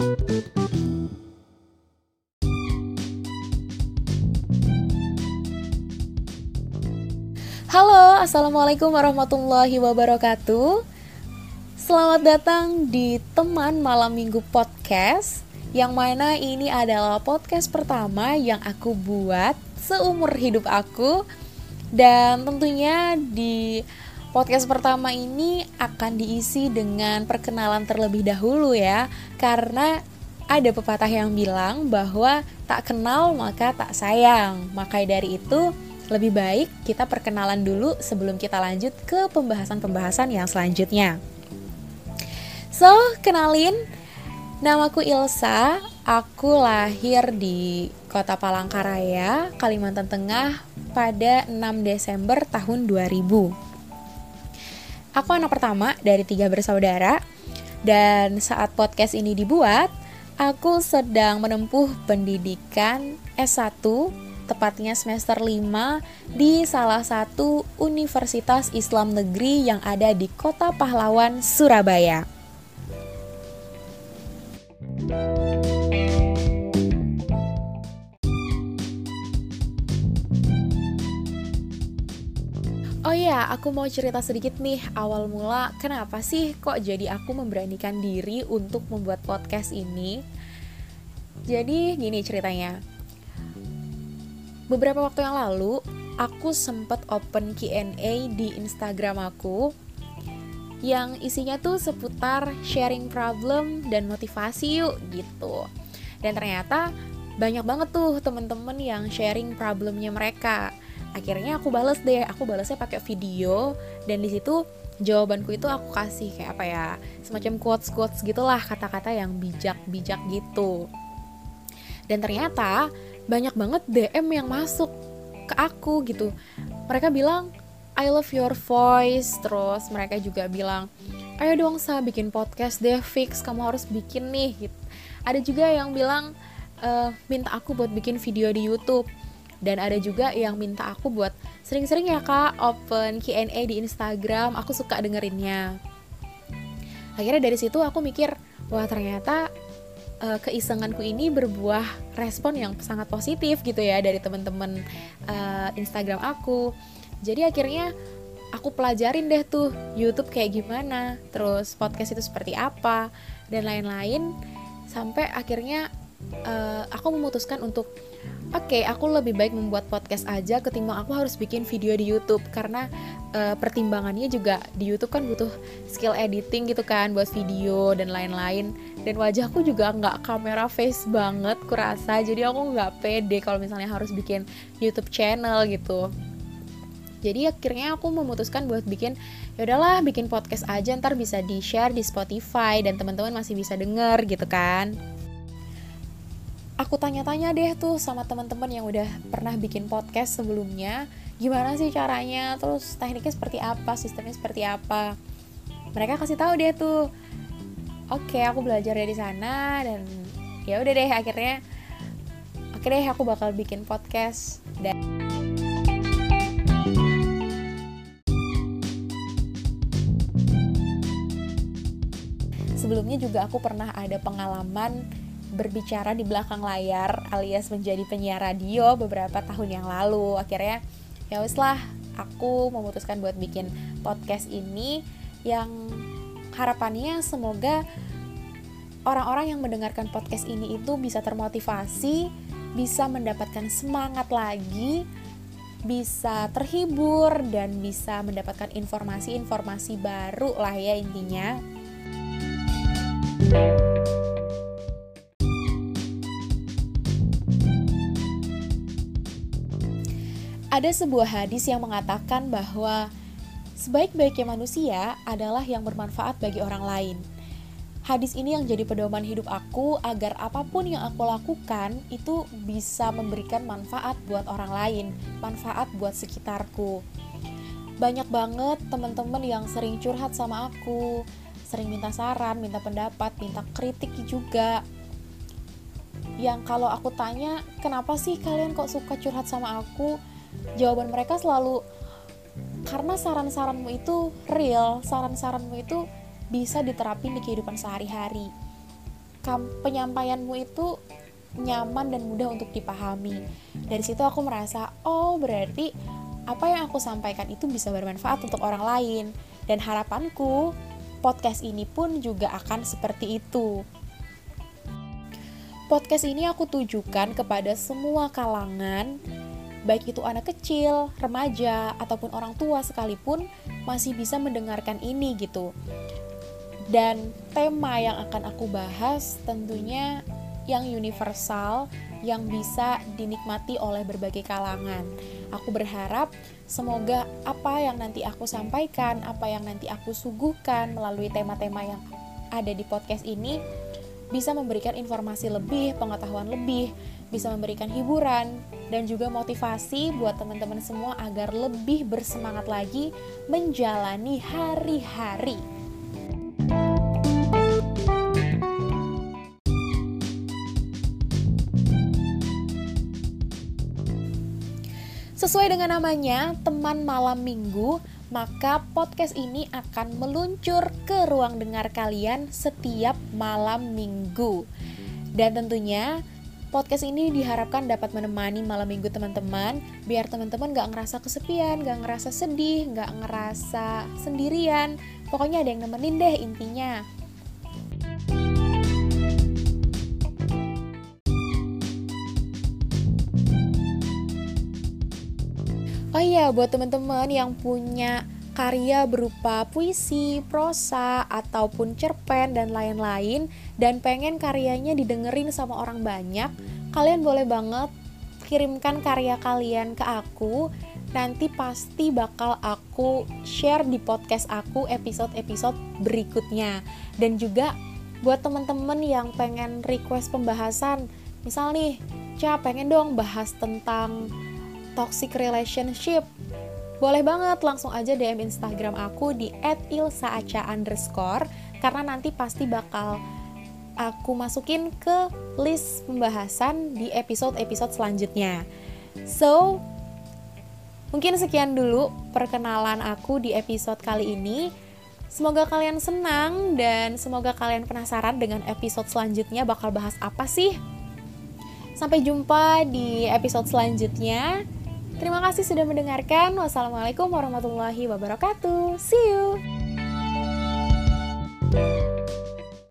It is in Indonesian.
Halo, Assalamualaikum warahmatullahi wabarakatuh. Selamat datang di Teman Malam Minggu Podcast Yang mana ini adalah podcast pertama yang aku buat seumur hidup aku. Dan tentunya di podcast pertama ini akan diisi dengan perkenalan terlebih dahulu ya Karena ada pepatah yang bilang bahwa tak kenal maka tak sayang Maka dari itu lebih baik kita perkenalan dulu sebelum kita lanjut ke pembahasan-pembahasan yang selanjutnya. So, kenalin, namaku Ilsa, aku lahir di kota Palangkaraya, Kalimantan Tengah pada 6 Desember tahun 2000. Aku anak pertama dari tiga bersaudara, dan saat podcast ini dibuat, aku sedang menempuh pendidikan S1 tepatnya semester 5 di salah satu universitas Islam negeri yang ada di Kota Pahlawan, Surabaya. Oh aku mau cerita sedikit nih awal mula kenapa sih kok jadi aku memberanikan diri untuk membuat podcast ini. Jadi gini ceritanya, beberapa waktu yang lalu aku sempat open Q&A di Instagram aku yang isinya tuh seputar sharing problem dan motivasi yuk gitu. Dan ternyata banyak banget tuh temen-temen yang sharing problemnya mereka. Akhirnya aku bales deh, aku balesnya pakai video dan di situ jawabanku itu aku kasih kayak apa ya semacam quotes quotes gitulah kata-kata yang bijak-bijak gitu. Dan ternyata banyak banget DM yang masuk ke aku gitu. Mereka bilang I love your voice. Terus mereka juga bilang ayo dong sa bikin podcast deh fix kamu harus bikin nih gitu. Ada juga yang bilang e, minta aku buat bikin video di YouTube dan ada juga yang minta aku buat sering-sering ya kak open Q&A di Instagram. Aku suka dengerinnya. Akhirnya dari situ aku mikir wah ternyata uh, keisenganku ini berbuah respon yang sangat positif gitu ya dari teman-teman uh, Instagram aku. Jadi akhirnya aku pelajarin deh tuh YouTube kayak gimana, terus podcast itu seperti apa dan lain-lain. Sampai akhirnya uh, aku memutuskan untuk oke okay, aku lebih baik membuat podcast aja ketimbang aku harus bikin video di YouTube. Karena uh, pertimbangannya juga di YouTube kan butuh skill editing gitu kan buat video dan lain-lain. Dan wajahku juga nggak kamera face banget kurasa. Jadi aku nggak pede kalau misalnya harus bikin YouTube channel gitu. Jadi akhirnya aku memutuskan buat bikin ya udahlah bikin podcast aja ntar bisa di share di Spotify dan teman-teman masih bisa denger gitu kan aku tanya-tanya deh tuh sama teman-teman yang udah pernah bikin podcast sebelumnya gimana sih caranya? Terus tekniknya seperti apa? Sistemnya seperti apa? Mereka kasih tahu deh tuh oke aku belajar dari sana dan ya udah deh akhirnya oke deh aku bakal bikin podcast. Dan sebelumnya juga aku pernah ada pengalaman berbicara di belakang layar alias menjadi penyiar radio beberapa tahun yang lalu akhirnya ya wis lah aku memutuskan buat bikin podcast ini yang harapannya semoga orang-orang yang mendengarkan podcast ini itu bisa termotivasi bisa mendapatkan semangat lagi bisa terhibur dan bisa mendapatkan informasi-informasi baru lah ya intinya. Ada sebuah hadis yang mengatakan bahwa sebaik-baiknya manusia adalah yang bermanfaat bagi orang lain. Hadis ini yang jadi pedoman hidup aku agar apa pun yang aku lakukan itu bisa memberikan manfaat buat orang lain, manfaat buat sekitarku. Banyak banget teman-teman yang sering curhat sama aku, sering minta saran, minta pendapat, minta kritik juga. Yang kalau aku tanya, kenapa sih kalian kok suka curhat sama aku? Jawaban mereka selalu karena saran-saranmu itu real, saran-saranmu itu bisa diterapin di kehidupan sehari-hari. penyampaianmu itu nyaman dan mudah untuk dipahami. Dari situ aku merasa, oh berarti apa yang aku sampaikan itu bisa bermanfaat untuk orang lain. Dan harapanku, podcast ini pun juga akan seperti itu. Podcast ini aku tujukan kepada semua kalangan, baik itu anak kecil, remaja, ataupun orang tua sekalipun masih bisa mendengarkan ini gitu. Dan tema yang akan aku bahas tentunya yang universal yang bisa dinikmati oleh berbagai kalangan. Aku berharap semoga apa yang nanti aku sampaikan, apa yang nanti aku suguhkan melalui tema-tema yang ada di podcast ini bisa memberikan informasi lebih, pengetahuan lebih, bisa memberikan hiburan dan juga motivasi buat teman-teman semua agar lebih bersemangat lagi menjalani hari-hari. Sesuai dengan namanya, teman malam minggu, maka podcast ini akan meluncur ke ruang dengar kalian setiap malam minggu. Dan tentunya podcast ini diharapkan dapat menemani malam minggu teman-teman biar teman-teman gak ngerasa kesepian, gak ngerasa sedih, gak ngerasa sendirian. Pokoknya ada yang nemenin deh intinya. Oh iya, buat teman-teman yang punya karya berupa puisi, prosa, ataupun cerpen dan lain-lain dan pengen karyanya didengerin sama orang banyak, kalian boleh banget kirimkan karya kalian ke aku. Nanti pasti bakal aku share di podcast aku episode-episode berikutnya. Dan juga buat teman-teman yang pengen request pembahasan, misal nih, Ca pengen dong bahas tentang toxic relationship boleh banget langsung aja DM Instagram aku di @ilsaaca underscore karena nanti pasti bakal aku masukin ke list pembahasan di episode-episode selanjutnya. So, mungkin sekian dulu perkenalan aku di episode kali ini. Semoga kalian senang dan semoga kalian penasaran dengan episode selanjutnya bakal bahas apa sih. Sampai jumpa di episode selanjutnya. Terima kasih sudah mendengarkan. Wassalamualaikum warahmatullahi wabarakatuh. See you.